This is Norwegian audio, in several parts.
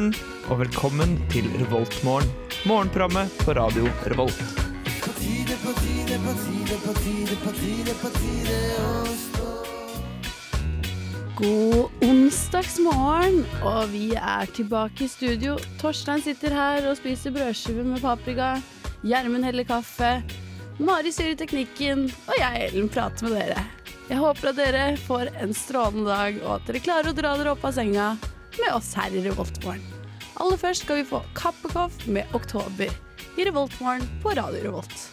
morgen, og velkommen til Revoltmorgen. Morgenprogrammet på radio Revolt. God onsdagsmorgen, og vi er tilbake i studio. Torstein sitter her og spiser brødskive med paprika. Gjermund heller kaffe. Mari styrer teknikken, og jeg, Ellen, prater med dere. Jeg håper at dere får en strålende dag, og at dere klarer å dra dere opp av senga med oss her i Revoltmorgen. Aller først skal vi få Kappekoff med Oktober i Revoltmorgen på Radio Revolt.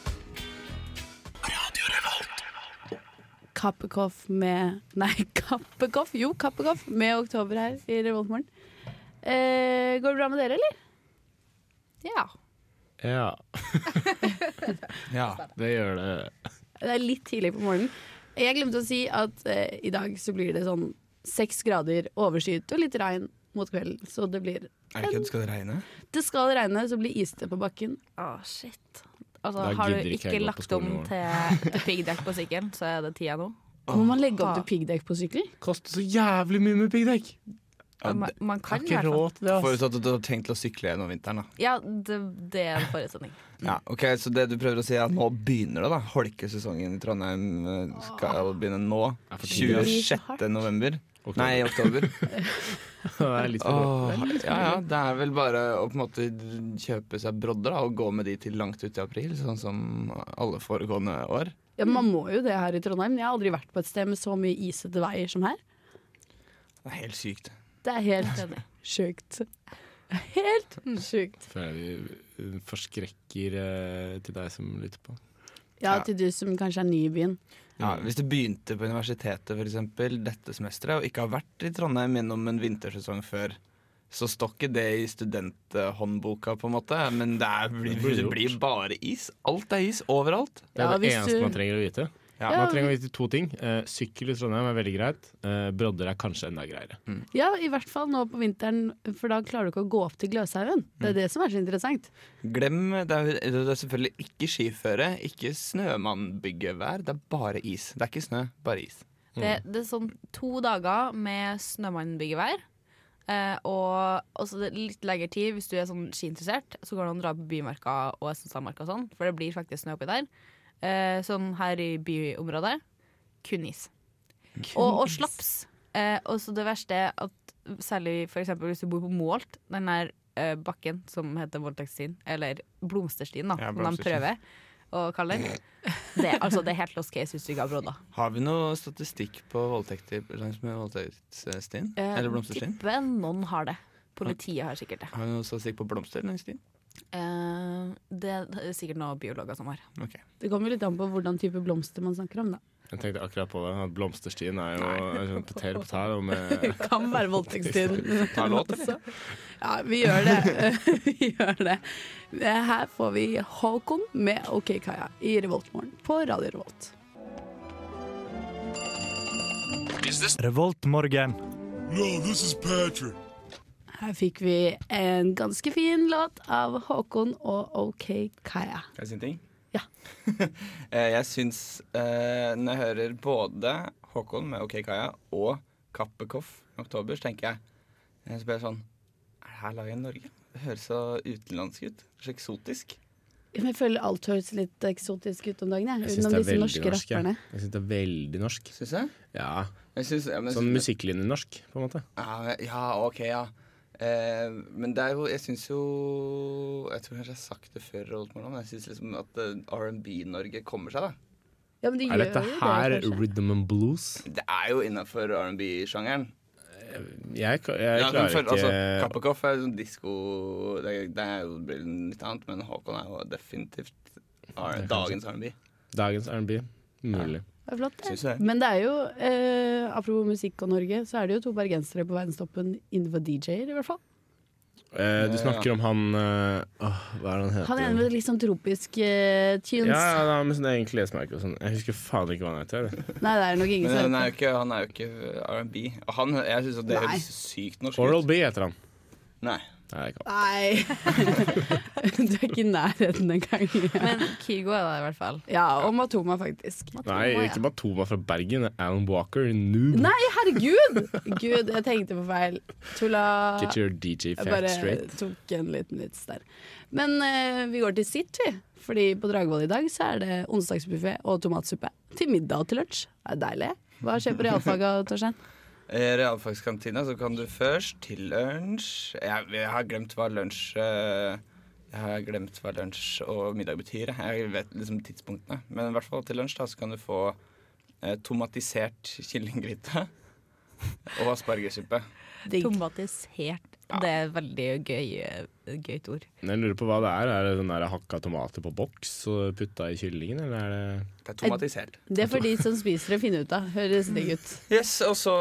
Kappekoff med Nei, Kappekoff. Jo, Kappekoff med Oktober her i Revoltmorgen. Eh, går det bra med dere, eller? Ja. Ja, Ja. det gjør det. Det er litt tidlig på morgenen. Jeg glemte å si at eh, i dag så blir det sånn seks grader overskyet og litt regn mot kvelden. Så det blir Er det ikke det skal det regne? Det skal regne, så blir iste på bakken. Å, shit. Altså, har du ikke lagt om til, til piggdekk på sykkelen, så er det tida nå. Må man legge opp til piggdekk på sykkel? Koster så jævlig mye med piggdekk! Ja, man, man kan ikke råd til det. Forutsatt at du har tenkt å sykle gjennom vinteren, da. Ja, det, det er en forutsetning. Ja, ok, Så det du prøver å si er at nå begynner det, da? Holkesesongen i Trondheim eh, skal begynne nå. er for tidlig, ass. 26. november. Oktober. Nei, oktober. Det er Åh, ja, ja, det er vel bare å på en måte kjøpe seg brodder da, og gå med de til langt ut i april, sånn som alle foregående år. Ja, Man må jo det her i Trondheim. Jeg har aldri vært på et sted med så mye isete veier som her. Det er helt sykt. Det er helt sjukt. Helt sjukt. Føler vi forskrekker eh, til deg som lytter på. Ja, Ja. til du som kanskje er ny i byen. Ja, hvis du begynte på universitetet for eksempel, dette semesteret og ikke har vært i Trondheim gjennom en vintersesong før, så står ikke det i studenthåndboka, på en måte. Men det, er, blir, det blir bare is. Alt er is overalt. Det er Ja, det hvis eneste du- man trenger å vite. Ja, Ja, Man trenger å vite to ting. Eh, sykkel i Trondheim er veldig greit. Eh, brodder er kanskje enda greiere. Ja, i hvert fall nå på vinteren, for da klarer du ikke å gå opp til Gløshaugen. Det er det som er så interessant. Glem det er, det er selvfølgelig ikke skiføre, ikke snømannbyggevær. Det er bare is. Det er ikke snø, bare is. Det, det er sånn to dager med snømannbyggevær. Eh, og også det litt lengre tid hvis du er sånn skiinteressert. Så går det an å dra på Bymarka og Østensandmarka og sånn, for det blir faktisk snø oppi der. Eh, sånn her i byområdet kun is. Og, og slaps. Eh, og så det verste er at særlig for eksempel hvis du bor på Målt, den der eh, bakken som heter Voldtektsstien, eller Blomsterstien, da, Ja, som de prøver å kalle den. Det, altså, det er helt lost case hvis du ikke har brodder. Har vi noe statistikk på voldtekter langs med voldtektsstien? Eh, Eller blomsterstien? Tipper noen har det. Politiet har sikkert det. Har vi noe statistikk på blomster langs stien? Eh, det er sikkert noen biologer som har. Okay. Det kommer litt an på hvordan type blomster man snakker om, da. Jeg tenkte akkurat på det. At blomsterstien er jo sånn potet med Det kan være voldtektstiden. Ta låt, eller? Ja, vi gjør det. vi gjør det. Her får vi Håkon med OK Kaja i Revoltmorgen på Radio Revolt. Revoltmorgen. Her fikk vi en ganske fin låt av Håkon og OK Kaja. Kan jeg si en ting? Ja. Eh, jeg syns eh, Når jeg hører både Håkon med OK Kaja og Kappekoff i oktober, så tenker jeg eh, Så blir jeg sånn Er det her laget i Norge? Det høres så utenlandsk ut. Så eksotisk. Jeg føler alt høres litt eksotisk ut om dagen, jeg. Jeg syns Utenom det er norske norsk. Jeg, rapperne. jeg synes det er veldig norsk. Syns jeg? Ja, jeg synes, ja, men, Sånn musikklinjenorsk, på en måte. Ja, ja, OK, ja. Eh, men det er jo Jeg syns jo Jeg tror kanskje jeg har sagt det før, men jeg syns liksom at eh, R&B-Norge kommer seg, da. Ja, men de Er gjør dette her det, rhythm and blues? Det er jo innafor R&B-sjangeren. Jeg, jeg Ja, men klarer for- ikke altså, Kappekoff er sånn disko det, det er jo litt annet, men Håkon er jo definitivt R dagens R&B. Dagens R&B. Mulig. Det er flott, det. Men det er jo, eh, apropos musikk og Norge, så er det jo to bergensere på verdenstoppen innenfor DJ-er, i hvert fall. Eh, du snakker om han øh, Hva er det han heter? Han ene med litt sånn tropisk eh, tunes. Ja, ja, med sånn egen klesmerke og sånn. Jeg husker faen ikke hva han heter. Nei, det er nok ingen Men som han er jo ikke, han er jo ikke R&B. Han, jeg syns det Nei. høres sykt norsk Oral. B heter han. Nei. Nei. Nei. du er ikke i nærheten engang. Men Kygo er det i hvert fall. Ja, og Matoma, faktisk. Nei, ikke Matoma fra Bergen. er Alan Walker, noob. Nei, herregud! Gud, jeg tenkte på feil. Tulla. Get your DJ Jeg fact bare straight. tok en liten vits der. Men uh, vi går til sitt, vi. Fordi på Dragvoll i dag så er det onsdagsbuffé og tomatsuppe. Til middag og til lunsj. Det er deilig. Hva skjer på realfaga, Torstein? I realfagskantina så kan du først til lunsj jeg, jeg har glemt hva lunsj eh, Jeg har glemt hva lunsj og middag betyr. Jeg vet liksom tidspunktene. Men i hvert fall til lunsj da, så kan du få eh, tomatisert kyllinggryte og aspargesuppe. Digg. Tomatisert. Det er et veldig gøy, gøyt ord. Jeg lurer på hva det er. Er det den der hakka tomater på boks og putta i kyllingen, eller er det Det er tomatisert. Det er for de som spiser det, finne ut av. Høres digg ut. Yes, Og så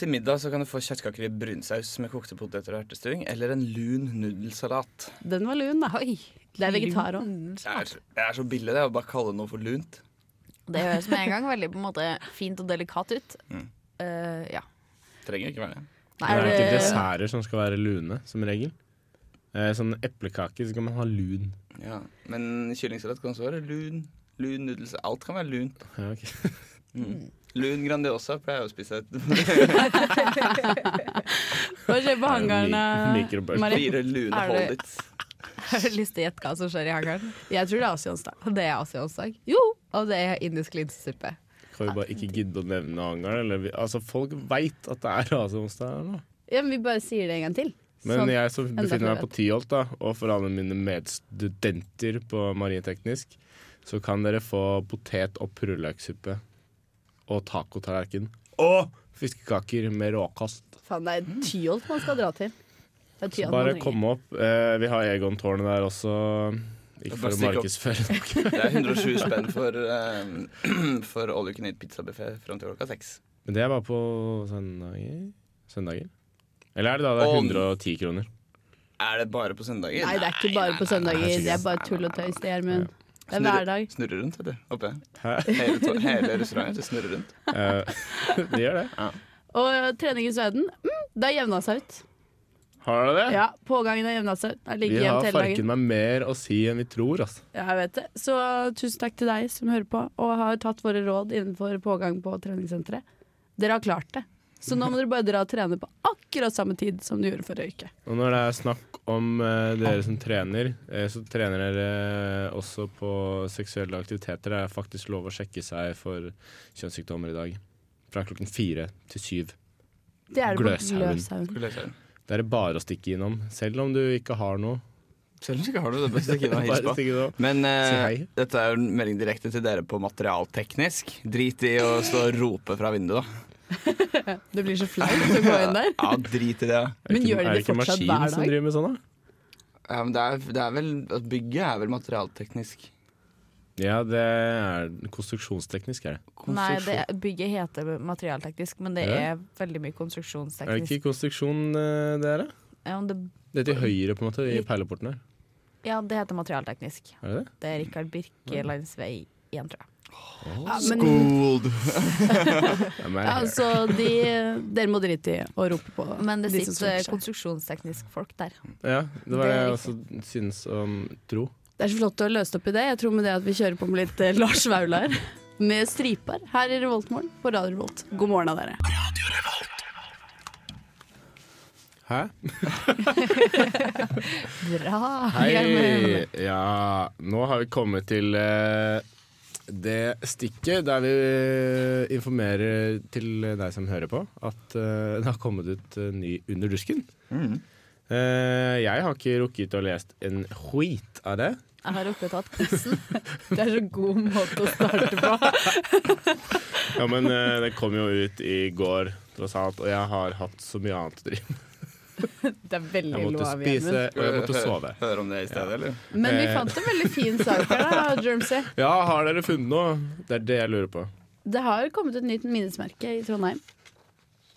til middag så kan du få kjøttkaker i brunsaus med kokte poteter og ertestuing. Eller en lun nudelsalat. Den var lun, da. Oi. Det er vegetar òg. Det er, det er så billig det å bare kalle noe for lunt. Det høres med en gang veldig på en måte fint og delikat ut. Mm. Uh, ja. Trenger ikke være det. Det er ikke desserter som skal være lune, som regel. Eh, sånn eplekake så kan man ha lun. Ja, Men kyllingsalat kan også være lun. Lun nudels. Alt kan være lunt. Ja, okay. Mm. Lun Grandiosa pleier jeg å spise. Hva skjer på hangaren? Eh. Fire lune holdits. Har du lyst til å gjette hva som skjer i hangaren? Jeg tror det er asiansdag. Det er asiansdag. Jo! Og det er indisk linsesuppe. Kan vi bare ikke gidde å nevne vi, altså, folk veit at det er raseonsdag her nå. Ja, men vi bare sier det en gang til. Men Sånn. jeg som befinner meg på Tyholt, da, og for alle mine medstudenter på marinteknisk, så kan dere få potet- og purreløksuppe og tacotallerken. Og fiskekaker med råkost. Faen, det er Tyholt man skal dra til. Det er Så bare kom opp. Eh, vi har Egon-tårnet der også. Ikke for å markedsføre noe. Det er 107 spenn for, um, for all you can eat pizzabuffé fram til klokka seks. Men det er bare på søndager? Søndager? Eller er det da det er 110 kroner? Er det bare på søndager? Nei, det er ikke bare på søndager. Det er bare tull og tøys, det, Gjermund. Det er hver dag. Snurrer rundt, vet du. Oppe. Hele, hele restauranten det snurrer rundt. Uh, de gjør det. Og uh, treningens verden, mm, det har jevna seg ut. Har du det? Ja, pågangen har jevna seg ut. Det er like Vi har farken meg mer å si enn vi tror, altså. Ja, jeg vet det. Så tusen takk til deg som hører på og har tatt våre råd innenfor pågang på treningssenteret. Dere har klart det. Så nå må dere bare dra og trene på akkurat samme tid som du gjorde forrige uke. Og når det er snakk om uh, dere som trener, uh, så trener dere også på seksuelle aktiviteter. Det er faktisk lov å sjekke seg for kjønnssykdommer i dag. Fra klokken fire til syv. Det er det på Gløshaugen. Det er det bare å stikke innom, selv om du ikke har noe. Selv om du ikke har noe, det bør stikke innom og hilse på. Men eh, dette er jo en melding direkte til dere på materialteknisk. Drit i å stå og rope fra vinduet, da. Det blir så flaut å gå inn der. Ja, drit i det. Er det Men hver gjør de er det ikke fortsatt maskin som dag? driver med sånn, da? Ja, men det er, det er vel Bygget er vel materialteknisk. Ja, det er konstruksjonsteknisk, er det. Nei, det, bygget heter materialteknisk, men det Ja. er veldig mye konstruksjonsteknisk. Er det ikke konstruksjon eh, det er, da? Ja, det, Det er til høyre, på en måte, i perleporten her. ja, det heter materialteknisk. Er det det? Det er Rikard Birkelands vei 1, tror jeg. Ja, men, Schooled! Ja, men, ja, så de, dere må drite i å rope på Men det de sitter konstruksjonsteknisk folk der. ja, det var Det jeg også syns om tro. Det er så flott å løse opp i det. Jeg tror med det at vi kjører på med litt eh, Lars Vaular med striper her i Revoltmorgen på Radio Revolt. God morgen av dere. Hæ? Bra! Hei! Ja, nå har vi kommet til eh, det stikket der vi informerer til deg som hører på, at eh, det har kommet ut eh, ny Under dusken. Mm. Eh, jeg har ikke rukket å lest en skit av det. Jeg har oppe tatt quizen. Det er så god måte å starte på. Ja, men eh, det kom jo ut i går, tross alt, og jeg har hatt så mye annet å drive med. Det er veldig Jeg måtte spise, og jeg måtte sove. Høre om det i stedet, eller? Men vi Eh. fant en veldig fin sak her, da, Jermsey. Ja, har dere funnet noe? Det er det jeg lurer på. Det har kommet et nytt minnesmerke i Trondheim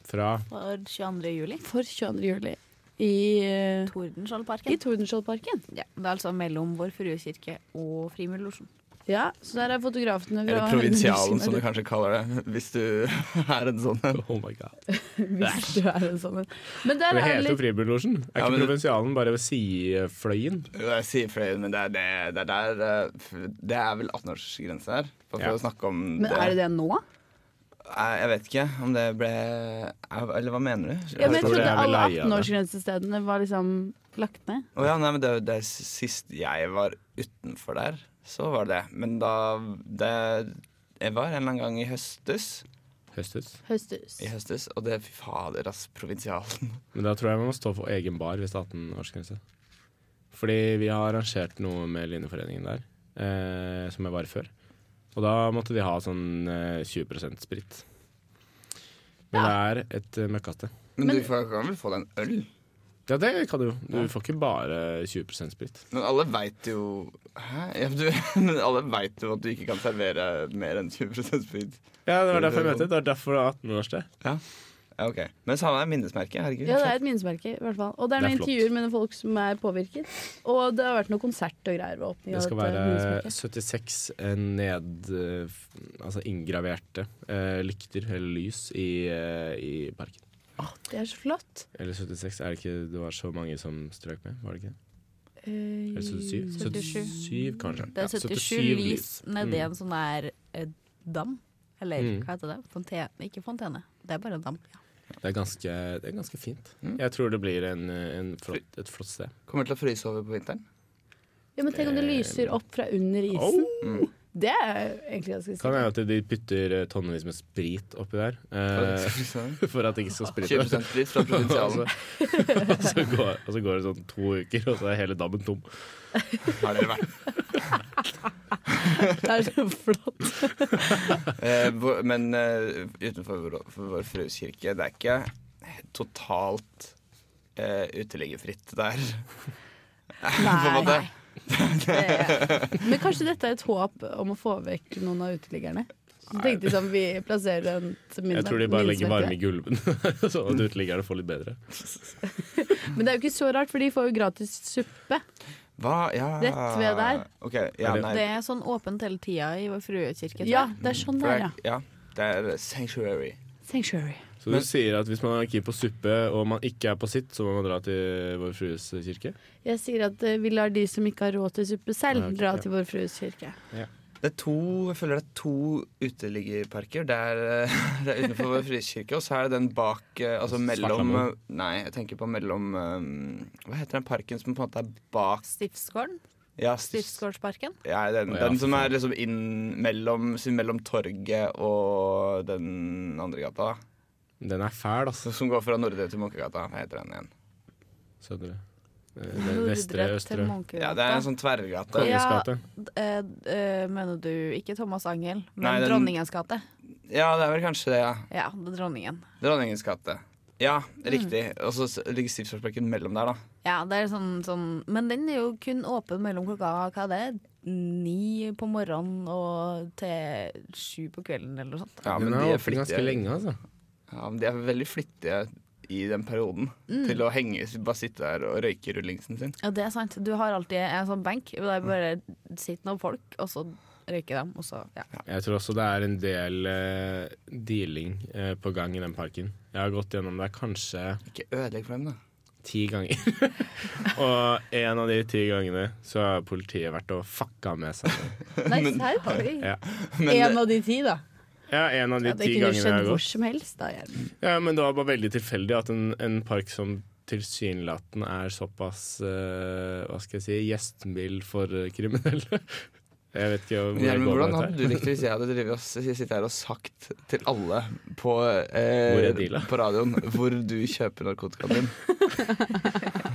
Fra For 22. juli. for 22. juli i, Tordenskjoldparken. i Tordenskjoldparken. Ja, det er altså mellom Vår Frue kirke og Frimurlosjen. Ja, så der er fotografene fra Eller provinsialen, som du kanskje kaller det. Hvis du er en sånn en. Oh my god. Hvis du er en sånn en. Men der Det er heter jo litt Fribullosjen. Er Ja, ikke det- provinsialen bare ved sidefløyen? Det er fløyen, men det er, det, det er der eh, Det er vel 18-årsgrense her. For, for Ja. å snakke om Men er det det nå? Jeg, vet ikke om det ble Eller hva mener du? Ja, men jeg trodde alle leie av det. 18-årsgrensestedene var liksom lagt ned. Oh, ja, nei, men det, det sist jeg var utenfor der, så var det det. Men da det, Jeg var en eller annen gang i høstes, Høstes. høstes. i høstes og det Fy fader, ass. Provinsialen. Men da tror jeg man må stå for egen bar hvis det er 18-årsgrense. Fordi vi har arrangert noe med Linjeforeningen der, eh, som jeg var før. Og da måtte de ha sånn eh, 20% sprit. Men det er et uh, møkkasted. Men, du får, kan vel få deg en øl? Ja, det kan du jo. Du får ikke bare 20% sprit. Men alle veit jo Hæ? Ja, du, men alle veit jo at du ikke kan servere mer enn 20% sprit. Ja, det var derfor jeg møtte. det. Det var derfor det var 18-årssted. Ja, ok. Men så har han et minnesmerke. Herregud. Ja, det er et minnesmerke, i hvert fall. Og det er Det er noen flott. intervjuer med noen folk som er påvirket. Og det har vært noe konsert og greier Det skal være 76 ned... eh, Altså inngraverte eh, lykter, eller lys, i, eh, i parken. Det er så flott. Eller 76, er det ikke det var så mange som strøk med? Var det ikke det? Eh, Eller 77? 77. 77 kanskje. Det er Ja, 77 lys nedi Mm. en sånn der eh, dam. Eller Mm. hva heter det? Fontene. Ikke fontene. Det er bare en dam. Ja. Det er ganske, det er ganske fint. Mm. Jeg tror det blir en, en flott, et flott sted. Kommer til å fryse over på vinteren. Ja, men tenk om det Eh, lyser opp fra under isen. Mm. Det er egentlig ganske Kan hende sikkert. at de putter eh, tonnevis med sprit oppi der. eh, for at det ikke skal sprite. 20 sprit fra provinsialen. og, så går, og så går det sånn to uker, og så er hele dammen tom. Har dere vært Det er så flott. Eh, men uh, utenfor vår, vår Frues kirke, det er ikke totalt uh, uteliggerfritt der. på en måte. Det- Men kanskje dette er et håp om å få vekk noen av uteliggerne? Så tenkte sånn, vi plasserer en Jeg tror de bare legger varme i gulven, sånn at uteliggerne får litt bedre. Men det er jo ikke så rart, for de får jo gratis suppe. Hva? Ja. Rett ved der. Okay, ja, det- nei. Det er sånn åpent hele tida i Vår Frue kirke. Ja, det er sånn det er, ja. ja, det er sanctuary. Sanctuary. Så du sier at hvis man er keen på suppe, og man ikke er på sitt, så må man dra til Vår Frues kirke? Jeg sier at eh, vi lar de som ikke har råd til suppe selv, Ja, dra til Vår Frues kirke. Det er to, jeg føler det er to uteliggerparker. Det er, eh, det er utenfor vår Frues kirke, og så er det den bak eh, Altså mellom Nei, jeg tenker på mellom Hva heter den parken som på en måte er bak Stiftsgården. Ja, Stiftsgårdsparken. ja den, ja, den som er liksom inn mellom, mellom torget og den andre gata. da. Den er fæl, altså. Som går fra Nordre til Munkegata. Hva heter den igjen? Søndre. Eh, Vestre, østre. Ja, det er en sånn tverrgate. Kongens Ja. Eh, eh, mener du ikke Thomas Angel, men Nei, den- Dronningens gate? Ja, det er vel kanskje det, ja. Ja, det er dronningen. Dronningens gate. Ja, riktig. Og så ligger Stiftsgårdsparken mellom der, da. Ja, det er sånn, sånn Men den er jo kun åpen mellom klokka hva er det ni på morgenen og til sju på kvelden eller noe sånt. Ja, Den men den de er åpen ganske lenge, altså. Ja, men de er veldig flittige i den perioden Mm. til å henge, bare sitte der og røyke rullingsen sin. Ja, det er sant. Du har alltid en sånn benk der bare sitter noen folk, og så røyker de, og så ja. Jeg tror også det er en del uh, dealing uh, på gang i den parken. Jeg har gått gjennom det kanskje Ikke ødelegg for dem, da. ti ganger. og en av de ti gangene så har politiet vært og fucka med seg. Nei, serr? Ja. En av de ti, da. Ja, en av de Ja, det ti kunne gangene jeg skjedd hvor som helst. da Gjermund. Ja, men det var bare veldig tilfeldig at en, en park som tilsynelatende er såpass uh, Hva skal jeg si gjestmild for eh, kriminelle. Jeg vet ikke hvor jeg går hvordan hadde du likt det hvis jeg hadde drevet og sittet her og sagt til alle på, eh, på radioen hvor du kjøper narkotikaen din?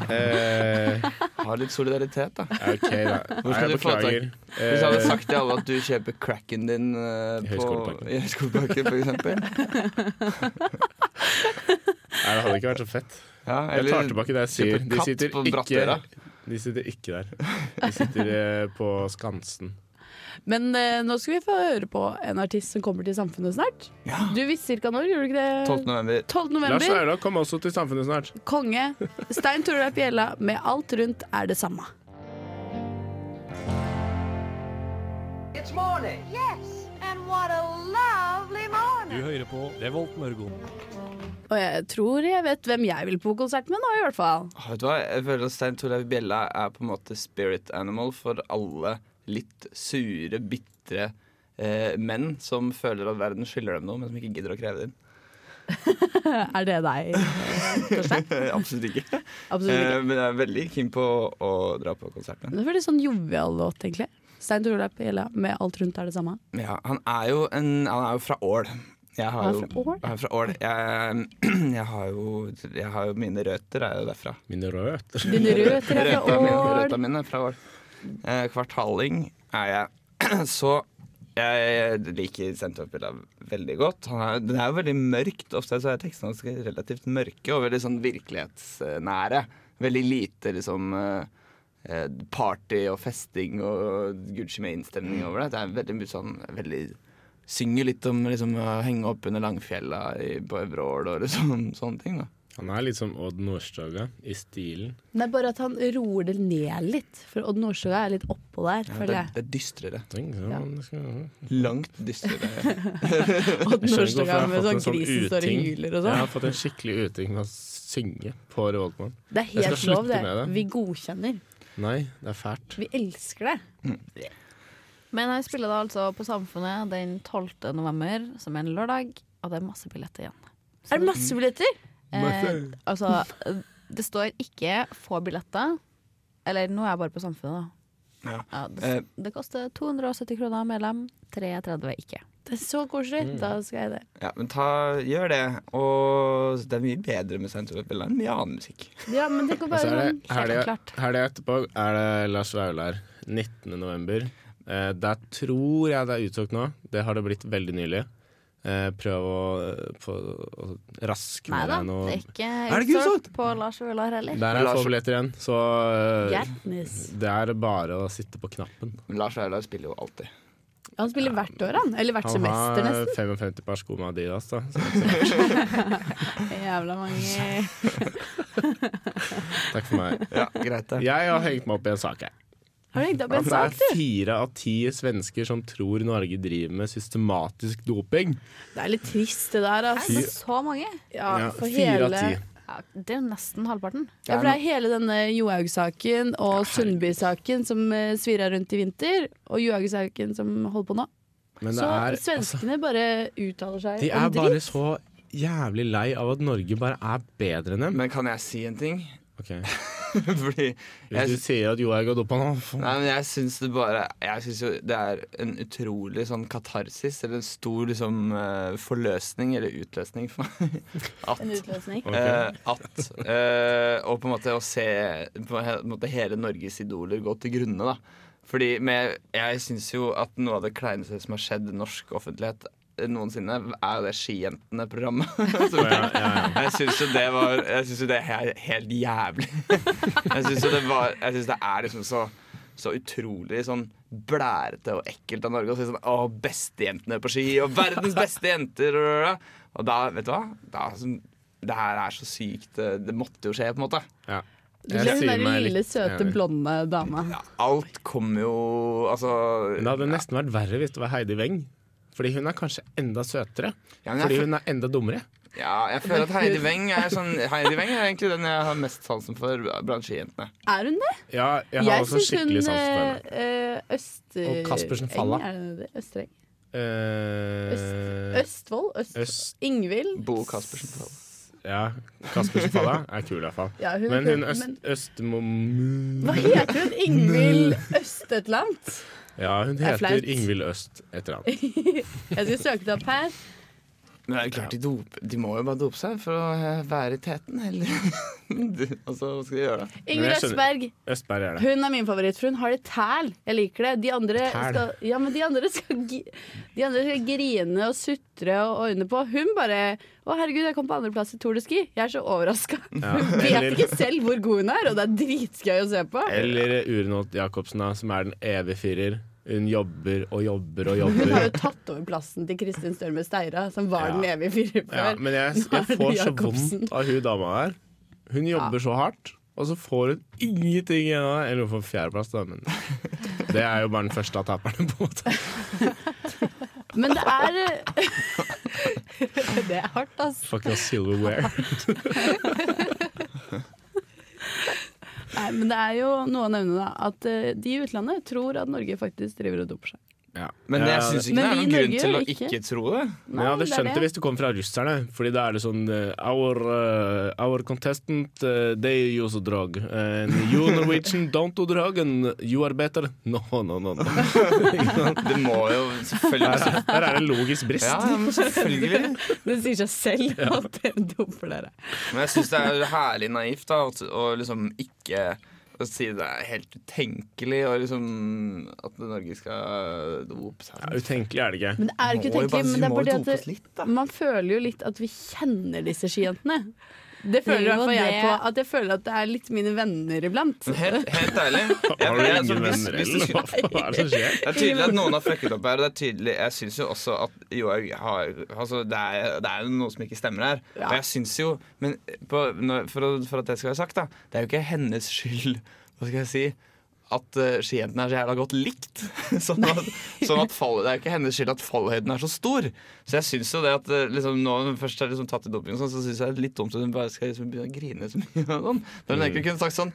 Eh, Ha litt solidaritet, da. ok, da. Hvor Nei, skal jeg du få tak- beklager. Hvis jeg hadde Eh, sagt til alle at du kjøper cracken din eh, I på Høyskoleparken. i Høyskoleparken, for. Nei, det hadde ikke vært så fett. Ja, Jeg tar tilbake det jeg sier. De sitter ikke, de sitter ikke der. De sitter eh, på Skansen. Men eh, nå skal vi få høre på en artist som kommer til Samfunnet snart. Ja. Du visste ca. når, gjorde du ikke det? 12. november. 12. Lars november. kom kommer også til Samfunnet snart. Konge. Stein Torleif Bjella med Alt rundt er det samme. It's morning. Yes, and what a lovely morning. Du hører på Revolt Mørgon. Og jeg tror jeg vet hvem jeg vil på konsert med nå, i hvert fall. Vet du hva? Jeg føler at Stein Torleif Bjella er på en måte spirit animal for alle litt sure, bitre eh, menn som føler at verden skylder dem noe, men som ikke gidder å kreve det inn. Er det deg, Torstein? Absolutt ikke. Absolutt Eh, men jeg er veldig keen på å dra på konsert med Det er veldig sånn jovial låt, egentlig. Stein Torleif Bjella med alt rundt er det samme. Ja, han er jo, en, han er jo fra Ål. Jeg har Han jo? Jeg er fra Ål. Jeg, jeg, har jo, jeg har jo Mine røtter er jo derfra. Mine røtter. Mine røtter er fra Ål. røtta mine er fra Ål. Eh, kvartaling er jeg. Så jeg liker Senterpilla veldig godt. Det er jo veldig mørkt. Ofte så er tekstene hans relativt mørke og veldig sånn virkelighetsnære. Veldig lite liksom eh, eh, party og festing og gudskjelov med innstemning over det. Det er veldig mye sånn veldig Synger litt om liksom, å henge opp under Langfjella i, på Øvre Ål og liksom, sånne ting. da Han er litt som Odd Nordstoga i stilen. Er bare at han roer det ned litt, for Odd Nordstoga er litt oppå der, ja, det, det er dystrere. Tenk, Ja. Langt dystrere. Odd Jeg Nordstoga jeg med sånn en sånn grisen står og uting. hyler og Jeg sånn. har fått en skikkelig uting med å synge på Revoltmann. Det er helt lov, det. det. Vi godkjenner. Nei, det er fælt. Vi elsker det. Men jeg spiller da altså på Samfunnet den 12. november, som er en lørdag, og det er masse billetter igjen. Så Er det masse billetter? Eh, altså, det står ikke få billetter. Eller nå er jeg bare på Samfunnet, da. Ja. det, Eh. det koster 270 kroner medlem, 330 ikke. Det er så koselig. Mm. Da skal jeg det. Ja, men ta, gjør det. Og det er mye bedre med Bjella enn mye annen musikk. Ja, men det går bare så er sånn klart. helga etterpå er det Lars Vaular 19. november. Eh, der tror jeg det er utsolgt nå. Det har det blitt veldig nylig. Eh, prøv å, på, å raske med da, deg noe. Nei er det Er ikke utsolgt på Lars Vaular heller. Der er få billetter igjen, så eh, det er bare å sitte på knappen. Men Lars Vaular spiller jo alltid. Han spiller hvert år, han. Eller hvert Han semester, har 55 par sko med Adidas, da. Jævla mange. takk for meg. Ja, greit det. Jeg har hengt meg opp i en sak, jeg. Har du hengt opp en At det er fire av ti svensker som tror Norge driver med systematisk doping. Det er litt trist, det der. Altså. men så mange? Ja, Ja, for fire av ti. Ja, det er jo nesten halvparten. Ja, for det er hele denne Johaug-saken og Sundby-saken som uh, svirra rundt i vinter, og Johaug-saken som holder på nå. Men det Så er, altså, svenskene bare uttaler seg om dritt. de er bare så jævlig lei av at Norge bare er bedre enn dem. Men kan jeg si en ting? Ok, Fordi Hvis du sier at jo, jeg har dopa nå Nei, men jeg syns det bare Jeg synes jo det er en utrolig sånn katarsis, eller en stor liksom eh, forløsning, eller utløsning, for meg. At En utløsning. Eh, at uh, Og på en måte å se på en måte hele Norges idoler gå til grunne, da. Fordi med, jeg syns jo at noe av det kleineste som har skjedd i norsk offentlighet noensinne, er jo det Skijentene-programmet. Ja, ja, ja. Jeg syns jo det var Jeg synes jo det er helt, jævlig. Jeg syns jo det var Jeg synes det er liksom så så utrolig sånn blærete og ekkelt av Norge å si sånn Å, bestejentene på ski, og verdens beste jenter. Og, og da, vet du hva? Da, sånn, det her er så sykt. Det, det måtte jo skje, på en måte. Ja. Du ble den der lille, litt søte, blonde dama. Ja, alt kommer jo Altså Men det hadde nesten vært verre hvis det var Heidi Weng. Fordi hun er kanskje enda søtere. Ja, Fordi hun er enda dummere. Ja, jeg føler at Heidi Weng er sånn Heidi Weng er egentlig den jeg har mest sansen for blant skijentene. Er hun det? Ja, jeg har også skikkelig sans for henne. eh, eh, Øster... Og Kaspersen Falla. Er det det? Østereng? Eh, Østfold? Øst... Øst... Ingvild? Bo Caspersen. det. Ja, Kaspers Falla er kul i hvert fall. Ja, hun Men hun øst, men- Østmo... Hva heter hun? Ingvild annet Ja, hun er heter Ingvild Øst et eller annet. Jeg skal søke det opp her. Men det er jo klart de, dope, de må jo bare dope seg for å eh, være i teten, eller Du- Altså, hva skal de gjøre, da? Ingvild Østberg. Østberg er det. Hun er min favoritt, for hun har det tæl. Jeg liker det. De andre Tæl? skal, ja, men de andre skal, de andre skal grine og sutre og ordne på. Hun bare Å, herregud, jeg kom på andreplass i Tour de Ski. Jeg er så overraska. Ja, Hun vet eller- ikke selv hvor god hun er, og det er dritgøy å se på. Eller Urenholt Jacobsen, da, som er den evige firer. Hun jobber og jobber og jobber. Hun har jo tatt over plassen til Kristin Størme Steira, som var Ja. den evige Ja, før. men jeg, jeg får så vondt av hun dama der. Hun jobber så hardt, og så får hun ingenting igjen av det. Eller hun får fjerdeplass, da, men Det er jo bare den første av taperne, på en måte. Men det er Det er hardt, altså. Fucking silverware. Nei, men det er jo noe å nevne, da. At eh, de i utlandet tror at Norge faktisk driver og doper seg. Ja. Men jeg syns ikke det er noen grunn til å ikke. ikke tro det. Nei, jeg det skjønt det, hvis det kom fra russerne, Fordi da er det sånn eh, Our, uh, our contestant, uh, they use a drug. And you Norwegian don't do drug, and you are better. No, no, no. no. Det må jo selvfølgelig Her, her er det en logisk brist. Ja, men selvfølgelig. Det sier seg selv at dere doper dere. Men jeg syns det er herlig naivt da, å- liksom ikke si det er helt utenkelig og liksom at Norge skal dope seg. Ja, utenkelig er det ikke. Men det er ikke utenkelig, men det er oss at litt, man føler jo litt at vi kjenner disse skijentene. Det føler er i hvert fall jeg på. At jeg føler at det er litt mine venner iblant. Helt, helt ærlig jeg, Har du ingen altså, hvis- venner, eller skulle- hva er det som skjer? Det er tydelig at noen har fucket opp her. Og det er tydelig Jeg syns jo også at Johaug har altså, det, er, det er jo noe som ikke stemmer her. Ja. Og jeg syns jo Men på, for, for at det skal være sagt, da. Det er jo ikke hennes skyld, hva skal jeg si, at uh, skijentene er så jævla godt likt. sånn at, sånn at fall, Det er jo ikke hennes skyld at fallhøyden er så stor. Så jeg syns jo det at uh, liksom, nå hun først har liksom tatt i doping, sånn, så syns jeg det er litt dumt at hun bare skal liksom begynne å grine så mye. Og sånn. Da hun egentlig kunne sagt sånn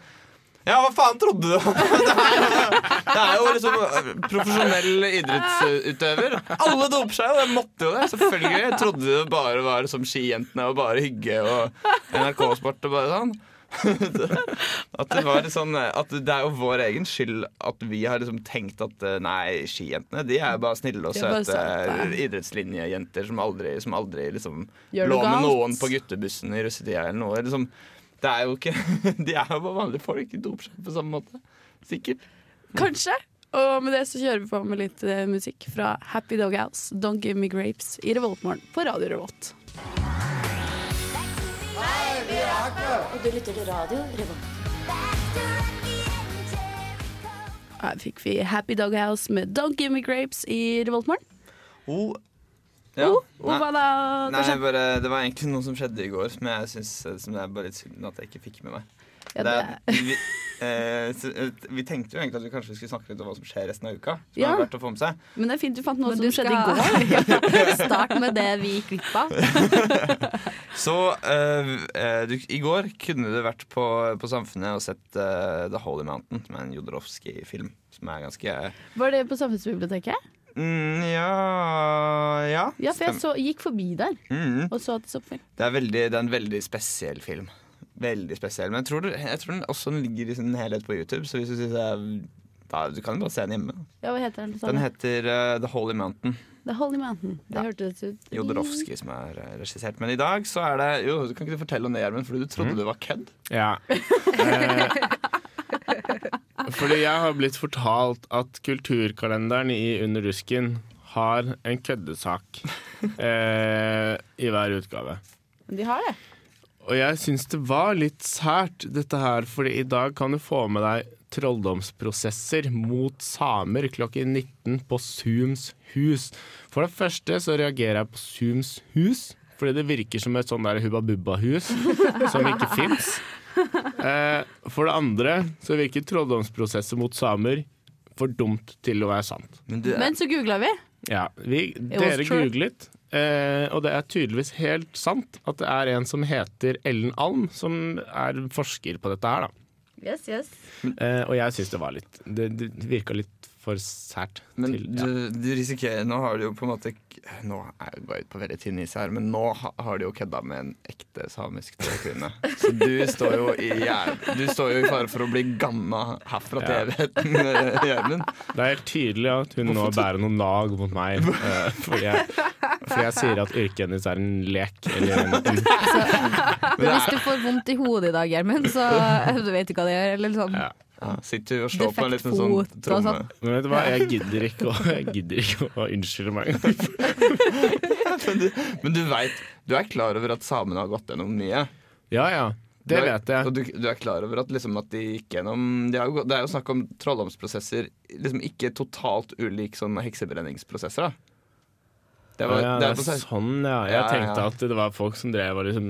ja, hva faen trodde du? Det er, det er jo liksom øh, profesjonell idrettsutøver. Alle doper seg, og jeg måtte jo det. Selvfølgelig. Jeg trodde det bare var som skijentene og bare hygge og NRK-sport og bare sånn. At det var sånn At det er jo vår egen skyld at vi har liksom tenkt at eh, nei, skijentene de er bare snille og søte sant, idrettslinjejenter som aldri, som aldri liksom Gjør lå med noen på guttebussen i russetida eller noe. Liksom, det er jo ikke De er jo bare vanlige folk. De doper seg på samme måte. Sikkert. Kanskje. Og med det så kjører vi på med litt eh, musikk fra Happy Dog House, Don't Give Me Grapes, i Revoltmorgen på Radio Revolt. Og du lytter til radio Revolt. Her fikk vi Happy Doghouse med Don't Give Me Grapes i Revoltmorgen. Oh. Oh, oh, Nei. hva da? Nei, bare, det var egentlig noe som skjedde i går som jeg synes, som det er bare litt synd at jeg ikke fikk med meg. Ja, det det vi, eh, eh, vi tenkte jo egentlig at vi kanskje skulle snakke litt om hva som skjer resten av uka. Som Ja. er verdt å få med seg Men det er fint du fant noe Men som skjedde i går. Start med det vi gikk glipp av. Så eh, eh, du, i går kunne du vært på, på Samfunnet og sett uh, The Holy Mountain, er en Jodorowsky-film. Som er ganske Var det på Samfunnsbiblioteket? mm, Ja Ja. Ja, for jeg så, gikk forbi der Mm. og så at det så på film. Det er, veldig, det er en veldig spesiell film. Veldig spesiell. Men jeg tror, jeg tror den også ligger i sin helhet på YouTube, så hvis du er da, Du kan jo bare se den hjemme. Ja, hva heter den? Den heter uh, The Holy Mountain. The Holy Mountain. Det Ja. hørtes ut Jodorowsky som er eh, regissert. Men i dag så er det Jo, du kan ikke du fortelle om det, Gjermund, fordi du trodde det var kødd? Ja. Eh, fordi jeg har blitt fortalt at kulturkalenderen i Under rusken har en køddesak eh, i hver utgave. De har det. Og jeg syns det var litt sært, dette her, fordi i dag kan du få med deg trolldomsprosesser mot samer klokken 19 på Zooms hus. For det første så reagerer jeg på Zooms hus, fordi det virker som et sånn der Hubba Bubba-hus som ikke fins. Eh, for det andre så virker trolldomsprosesser mot samer for dumt til å være sant. Men du, Men så googla vi. Ja, vi, dere true. googlet, eh, og det er tydeligvis helt sant at det er en som heter Ellen Alm, som er forsker på dette her, da. Yes, yes. Eh, og jeg syns det var litt Det, det virka litt for sært. men til, du, ja. du risikerer Nå har du jo på en måte Nå er jeg bare ute på veldig tynn is her, men nå har du jo kødda med en ekte samisk kvinne. Så du står jo i Du står jo i fare for å bli gamma herfra til evigheten, eh, Gjermund. Det er helt tydelig at hun nå bærer noen nag mot meg. eh, fordi, jeg, fordi jeg sier at yrket hennes er en lek. Eller en, en, Hvis du får vondt i hodet i dag, Gjermund, så du vet du hva det gjør. Eller sånn. ja. Ja, sitter du og slår på en liten sånn tromme. sånn. Men vet du hva, jeg gidder ikke å, jeg gidder ikke å unnskylde meg. Men du, men du veit Du er klar over at samene har gått gjennom mye? Ja ja, det Du er- vet jeg. Og du, du er klar over at, liksom, at de gikk gjennom de har jo, Det er jo snakk om trolldomsprosesser, liksom ikke totalt ulik sånn heksebrenningsprosesser. da Det var, ja, det det er er sånn, ja. Jeg Ja, ja, tenkte ja. at det var folk som drev og liksom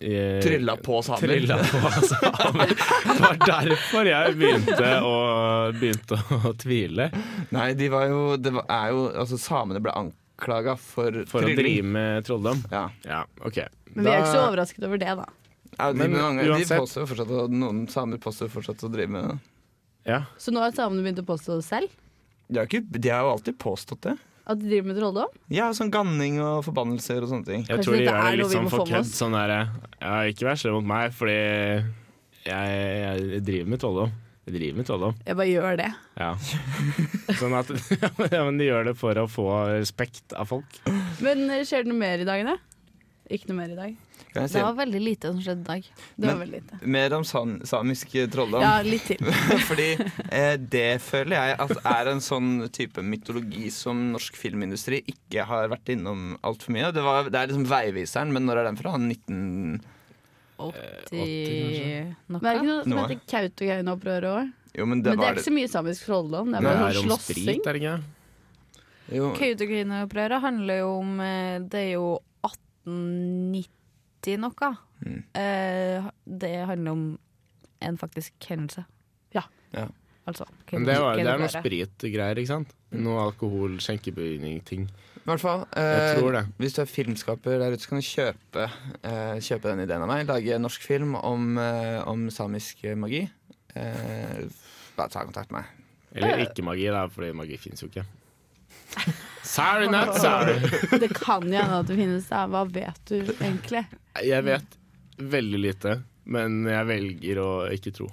eh, Trylla på samer. Trylla på samer. Det var derfor jeg begynte å, begynte å tvile. Nei, de var jo, det var, er jo Altså, samene ble anklaga for, For å drive med trolldom. Ja. Ja, OK. Men vi er ikke så overrasket over det, da. Ja, de, Men mange, de uansett- påstår jo fortsatt at Noen samer påstår fortsatt å drive med det. Ja. Så nå har samene begynt å påstå det selv? De har, ikke, de har jo alltid påstått det. At de driver med trolldom? Ja, sånn ganning og forbannelser og sånne ting. Jeg Kanskje tror de gjør det litt sånn for kødd. Sånn derre ja, Ikke vær slem mot meg, fordi jeg, jeg driver med trolldom. Jeg driver med trolldom. Jeg bare gjør det. Ja. Sånn at ja, Men de gjør det for å få respekt av folk. Men skjer det noe mer i dag, da? Ikke noe mer i dag. Si Det var veldig lite som skjedde i dag. Det var veldig lite. mer om san, samisk trolldom? Ja, litt til. Fordi eh, det føler jeg at er en sånn type mytologi som norsk filmindustri ikke har vært innom altfor mye. Det, var, det er liksom Veiviseren, men når er den fra? 19... 80 Men er det ikke noe som heter Kautokeino-opprøret òg? Men det Men det er var ikke så mye samisk trolldom. Det er bare sånn om slåssing. Kautokeino-opprøret handler jo om eh, Det er jo 1890 noe. Mm. Eh, det handler om en faktisk hendelse. Ja. Ja. Altså. Men det, var, det er noe spritgreier, ikke sant? Noe alkohol, skjenkebygning-ting. I hvert fall. Jeg Eh, tror det. Hvis du er filmskaper der ute, så kan du kjøpe, eh, kjøpe den ideen av meg. Lage en norsk film om, eh, om samisk magi. Eh, bare ta kontakt med meg. Eller ikke magi, da, fordi magi fins jo ikke. Sorry, not sorry. Det kan jo hende at det finnes der. Hva vet du egentlig? Jeg vet veldig lite, men jeg velger å ikke tro.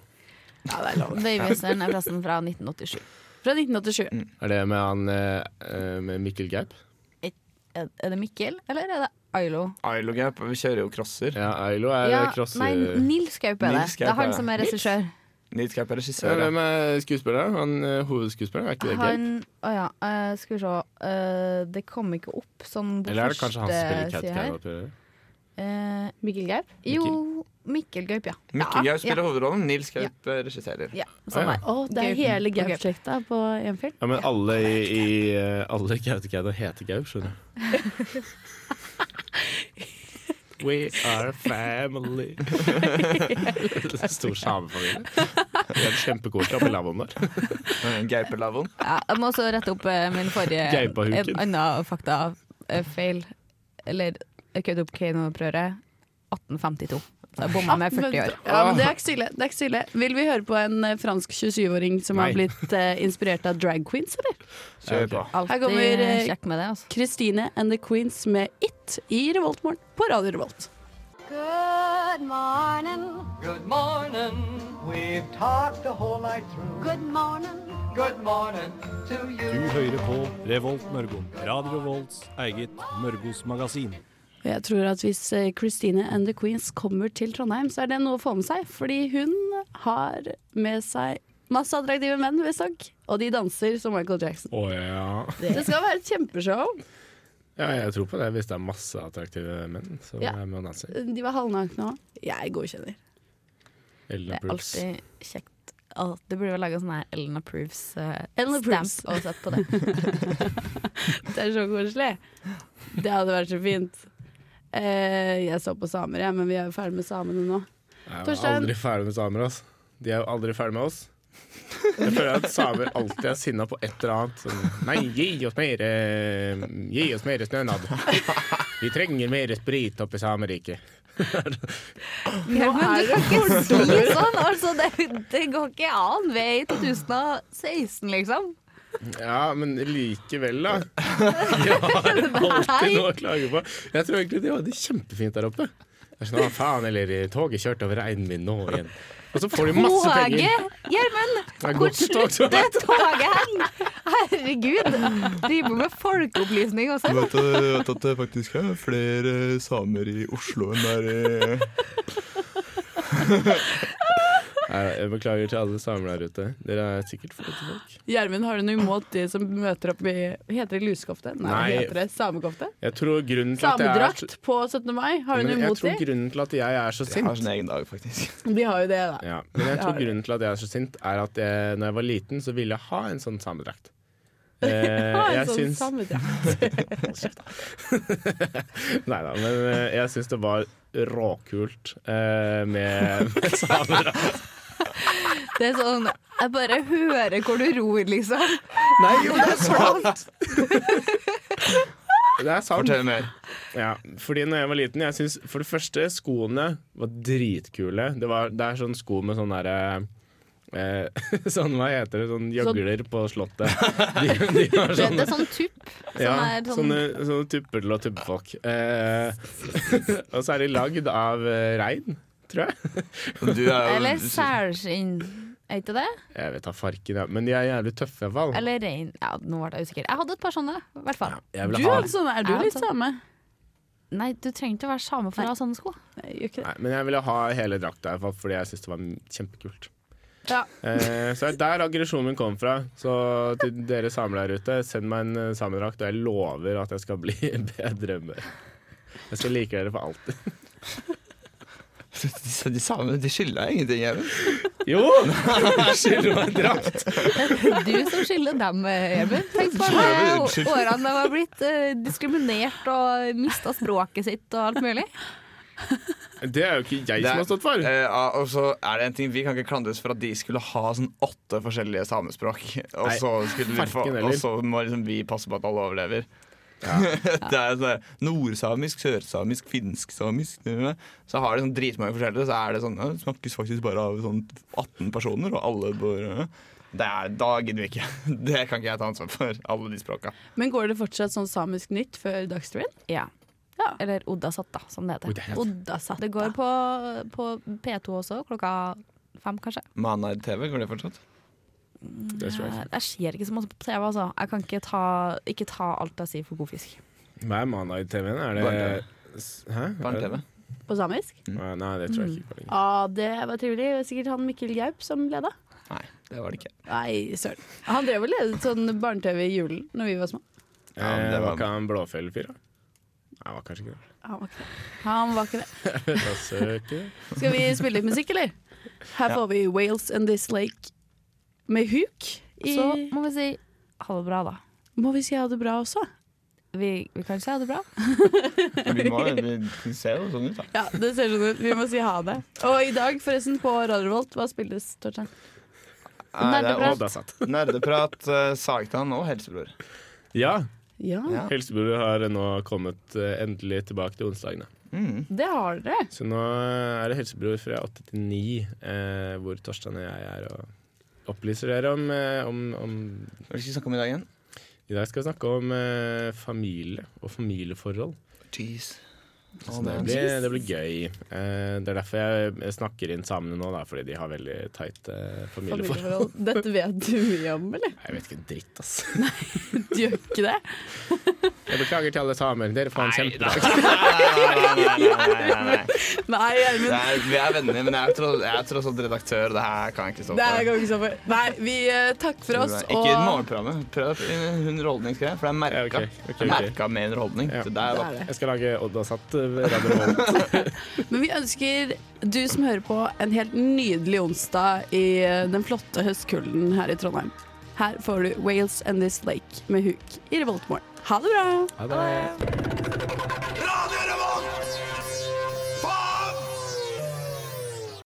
Ja, det er lov. Veiviseren er plassen fra 1987. Fra 1987. Er det med han eh, med Mikkel Gaup? Er det Mikkel, eller er det Ailo? Ailo Gaup, vi kjører jo crosser. Ja, Ailo er Ja, crosser. nei, Nils Gaup er det. Nils Det Gaup er han er som er regissør. Nils Gaup er regissør. Hvem er skuespilleren? Han eh, hovedskuespilleren? Er ikke det? Han Å ja, uh, skal vi se. Uh, det kom ikke opp sånn på Eller er det kanskje han som spiller Cat side Uh, Eh, Mikkel Gaup? jo, Mikkel Gaup, ja. Mikkel ja, Gaup spiller hovedrollen, Nils Gaup ja. regisserer. Ja, sånn ah, ja. Oh, det er hele. Gaup-slekta på én film? Ja, men alle i, i Alle Kautokeino heter Gaup, skjønner du. We are family. Stor samefamilie. Det er kjempekoselig oppi lavvoen der. Eh, Gaupelavvoen. Ja, jeg må også rette opp eh, min forrige Gaupahuken. En annen fakta eh, feil. Eller Kautokeino-opprøret 1852. Så jeg med 40 år. Ja, men det er ikke stille. Det er ikke stille. Vil vi høre på en eh, fransk 27-åring som har blitt uh, inspirert av drag queens, eller? Kjør på. Her kommer, eh, med det, altså. Christine and the Queens med It i Revoltmorgen på Radio Revolt. Good morning. Good morning. We've talked the whole night through. Good morning. Good morning to Du hører på Revolt Mørgon. Radio Revolts eget Mørgos magasin. Og jeg tror at hvis eh, Christine and the Queens kommer til Trondheim, så er det noe å få med seg. Fordi hun har med seg masse attraktive menn, visstnok. Og de danser som Michael Jackson. Oh, ja. Det skal være et kjempeshow. ja. Jeg tror på det hvis det er masse attraktive menn som Ja. er med og danser. De var halvnakne òg. Jeg godkjenner. Det er alltid kjekt. Det burde vel lage en sånn her Ellen Approves uh, Ellen stamp og sett på det. Det er så koselig. Det hadde vært så fint. Eh, jeg så på samer, jeg, men vi er jo ferdig med samene nå. Jeg er jo aldri ferdig med samer, altså. De er jo aldri ferdig med oss. Jeg føler at samer alltid er sinna på et eller annet. Sånn, Nei, gi oss mer eh, Gi oss mer snønad. Vi trenger mer sprit oppe i Sameriket. Ja, men du kan ikke si sånn! Altså, det, det går ikke an. Vi er i 2016, liksom. Ja, men likevel, da. De har alltid noe å klage på. Jeg tror egentlig de har det kjempefint der oppe. Det er sånn, «Å, faen, eller toget kjørte over reinen min nå igjen. Og så får de masse penger. Toget! Gjermund! Er Hvor er. slutter toget hen? Herregud! Driver med folkeopplysning også. Du vet at det faktisk er flere samer i Oslo enn der i Jeg beklager til alle samer der ute. Dere er sikkert flotte folk. Gjermund, har du noe imot de som møter opp i Heter det lusekofte? Nei, Nei. heter det samekofte? Jeg tror grunnen til at jeg er Samedrakt på 17. mai, har du noe imot de? jeg tror grunnen til at jeg er så sint De har sin egen dag, faktisk. De har jo det, da. ja, Men jeg tror grunnen til at jeg er så sint, er at jeg, når jeg var liten, så ville jeg ha en sånn samedrakt. Eh, jeg sånn syns. Nei da, men eh, jeg syns det var råkult eh, med, med samedrakt. Det er sånn Jeg bare hører hvor du ror, liksom. Nei, jo, det er sant! Det er sant. Fortell mer. Ja, fordi når jeg var liten jeg synes, For det første, skoene var dritkule. Det, var, det er sånn sko med sånn derre eh, Sånn, hva heter det, sånn gjøgler på slottet. De, de har Det, sånn, det er sånn tupp. Sånn ja, sånn, sånne, sånne tupper til å tuppe folk. Eh, og så er de lagd av eh, rein, tror jeg. Du er Eller sælskinn. Er ikke det? Jeg vet da farken, ja. men de er jævlig tøffe, i hvert fall. Eller rein. Ja, nå ble jeg usikker. Jeg hadde et par sånne, i hvert fall. Ja, Du ha sånn, er du litt sånn. same? Nei, du trenger ikke å være same for å ha sånne sko. Nei, ikke det. Nei, men jeg ville ha hele drakta, i hvert fall, fordi jeg syns det var kjempekult. Ja. Eh, så det er der aggresjonen min kom fra. Så til dere samer der ute, send meg en eh, samedrakt, og jeg lover at jeg skal bli bedre humør. Jeg skal like dere for alltid. De, de samene de skylder deg ingenting, Even. Jo! Skylder meg en drakt. Du som skylder dem, Even. Tenk på alle årene de har blitt eh, diskriminert og mista språket sitt og alt mulig. Det er jo ikke jeg som har stått for. Eh, og så er det en ting Vi kan ikke klandres for at de skulle ha sånn åtte forskjellige samespråk. Og Nei, så, skulle vi få, og så må liksom vi passe på at alle overlever. det er sånn Nordsamisk, sørsamisk, finsk-samisk Så har de sånn dritmange forskjellige. Så er det sånn ja, Det snakkes faktisk bare av sånn 18 personer, og alle bør det er, Da gidder vi ikke. Det kan ikke jeg ta ansvar for, alle de språka. Men går det fortsatt sånn samisk nytt før Dagsrevyen? Ja. Ja. Eller Oddasatt, da, som det Oi, heter. det er helt- Oddasat. Det går på, på P2 også, klokka fem, kanskje. Manar TV, går det fortsatt? Det tror jeg Eh, Jeg ser ikke så masse på TV, altså. Jeg kan ikke ta, ikke ta alt jeg sier for god fisk. Hva er Mana i TV-en? Er det Barne-TV. Hæ? Barne-TV. På samisk? Nei, Nei, det tror jeg ikke på lenger. Ja, det var trivelig. Det var Sikkert han Mikkel Gaup som leda. Nei, det var det ikke. Nei, søren. Han drev og ledet sånn barne-TV i julen når vi var små. Ja, men Eh, det var var- ikke han Blåfjell-fyr, da? Nei, han var kanskje ikke det. Han var ikke det. Han var ikke det. Da søker. Skal vi spille litt musikk, eller? Her Ja. får vi Wales and This Lake med huk. I... Så må vi si ha det bra, da. må vi si ha det bra også. Vi, vi kan si ha det bra. Vi må vi ser jo sånn ut, da. Ja, det ser sånn ut. Vi må si ha det. Og i dag, forresten, på Radio Revolt, hva spilles, Torstein? Er Nerdeprat. Nerdeprat, uh, Sagtann og Helsebror. Ja, Ja, Ja. Helsebror har nå kommet eh, endelig tilbake til onsdagene. Mm. det har dere. Så nå er det Helsebror fra 8 til 9, eh, hvor Torstein og jeg er og opplyser dere om, eh, om, om Hva skal vi snakke om i dag igjen? I dag skal vi snakke om eh, familie og familieforhold. Cheese. Så det, blir, det blir gøy. Eh, det er derfor jeg, snakker inn samene nå, da, fordi de har veldig tight eh, familieforhold. Dette vet du mye om, eller? Jeg vet ikke en dritt, ass. Du gjør ikke det? Jeg beklager til alle samer. Dere får en kjempedag. Nei, Gjermund. Er, vi er venner, men jeg er tross, jeg er tross alt redaktør. Det her kan jeg ikke stå Det for. kan vi ikke stå for. Nei, vi eh, takker for oss. Ikke morgenprogrammet. Prøv underholdningsgreier, for det er merka. Ja, okay, okay. ok. Merka med underholdning. Ja. Det er Det da. er det. Jeg skal lage Odd og Volt. Men vi ønsker du som hører på, en helt nydelig onsdag i eh, den flotte høstkulden her i Trondheim. Her får du Wales and This Lake med Hook i Revoltmorgen. Ha det bra! Ha det.